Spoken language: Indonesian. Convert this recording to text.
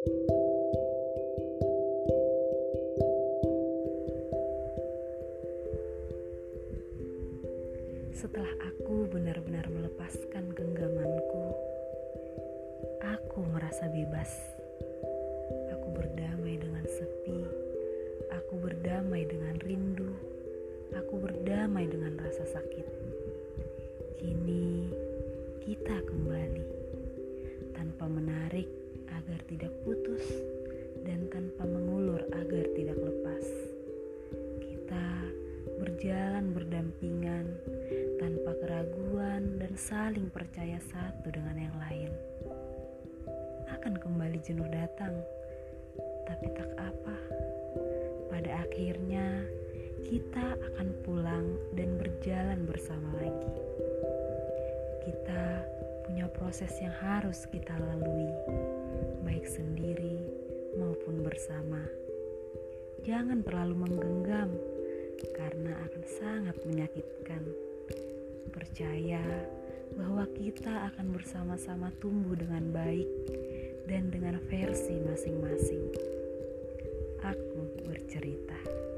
Setelah aku benar-benar melepaskan genggamanku, aku merasa bebas. Aku berdamai dengan sepi. Aku berdamai dengan rindu. Aku berdamai dengan rasa sakit. Kini kita kembali tanpa menarik tidak putus dan tanpa mengulur agar tidak lepas. Kita berjalan berdampingan tanpa keraguan dan saling percaya satu dengan yang lain. Akan kembali jenuh datang, tapi tak apa. Pada akhirnya, kita akan pulang dan berjalan bersama lagi. Kita punya proses yang harus kita lalui, baik sendiri maupun bersama. Jangan terlalu menggenggam, karena akan sangat menyakitkan. Percaya bahwa kita akan bersama-sama tumbuh dengan baik dan dengan versi masing-masing. Aku bercerita.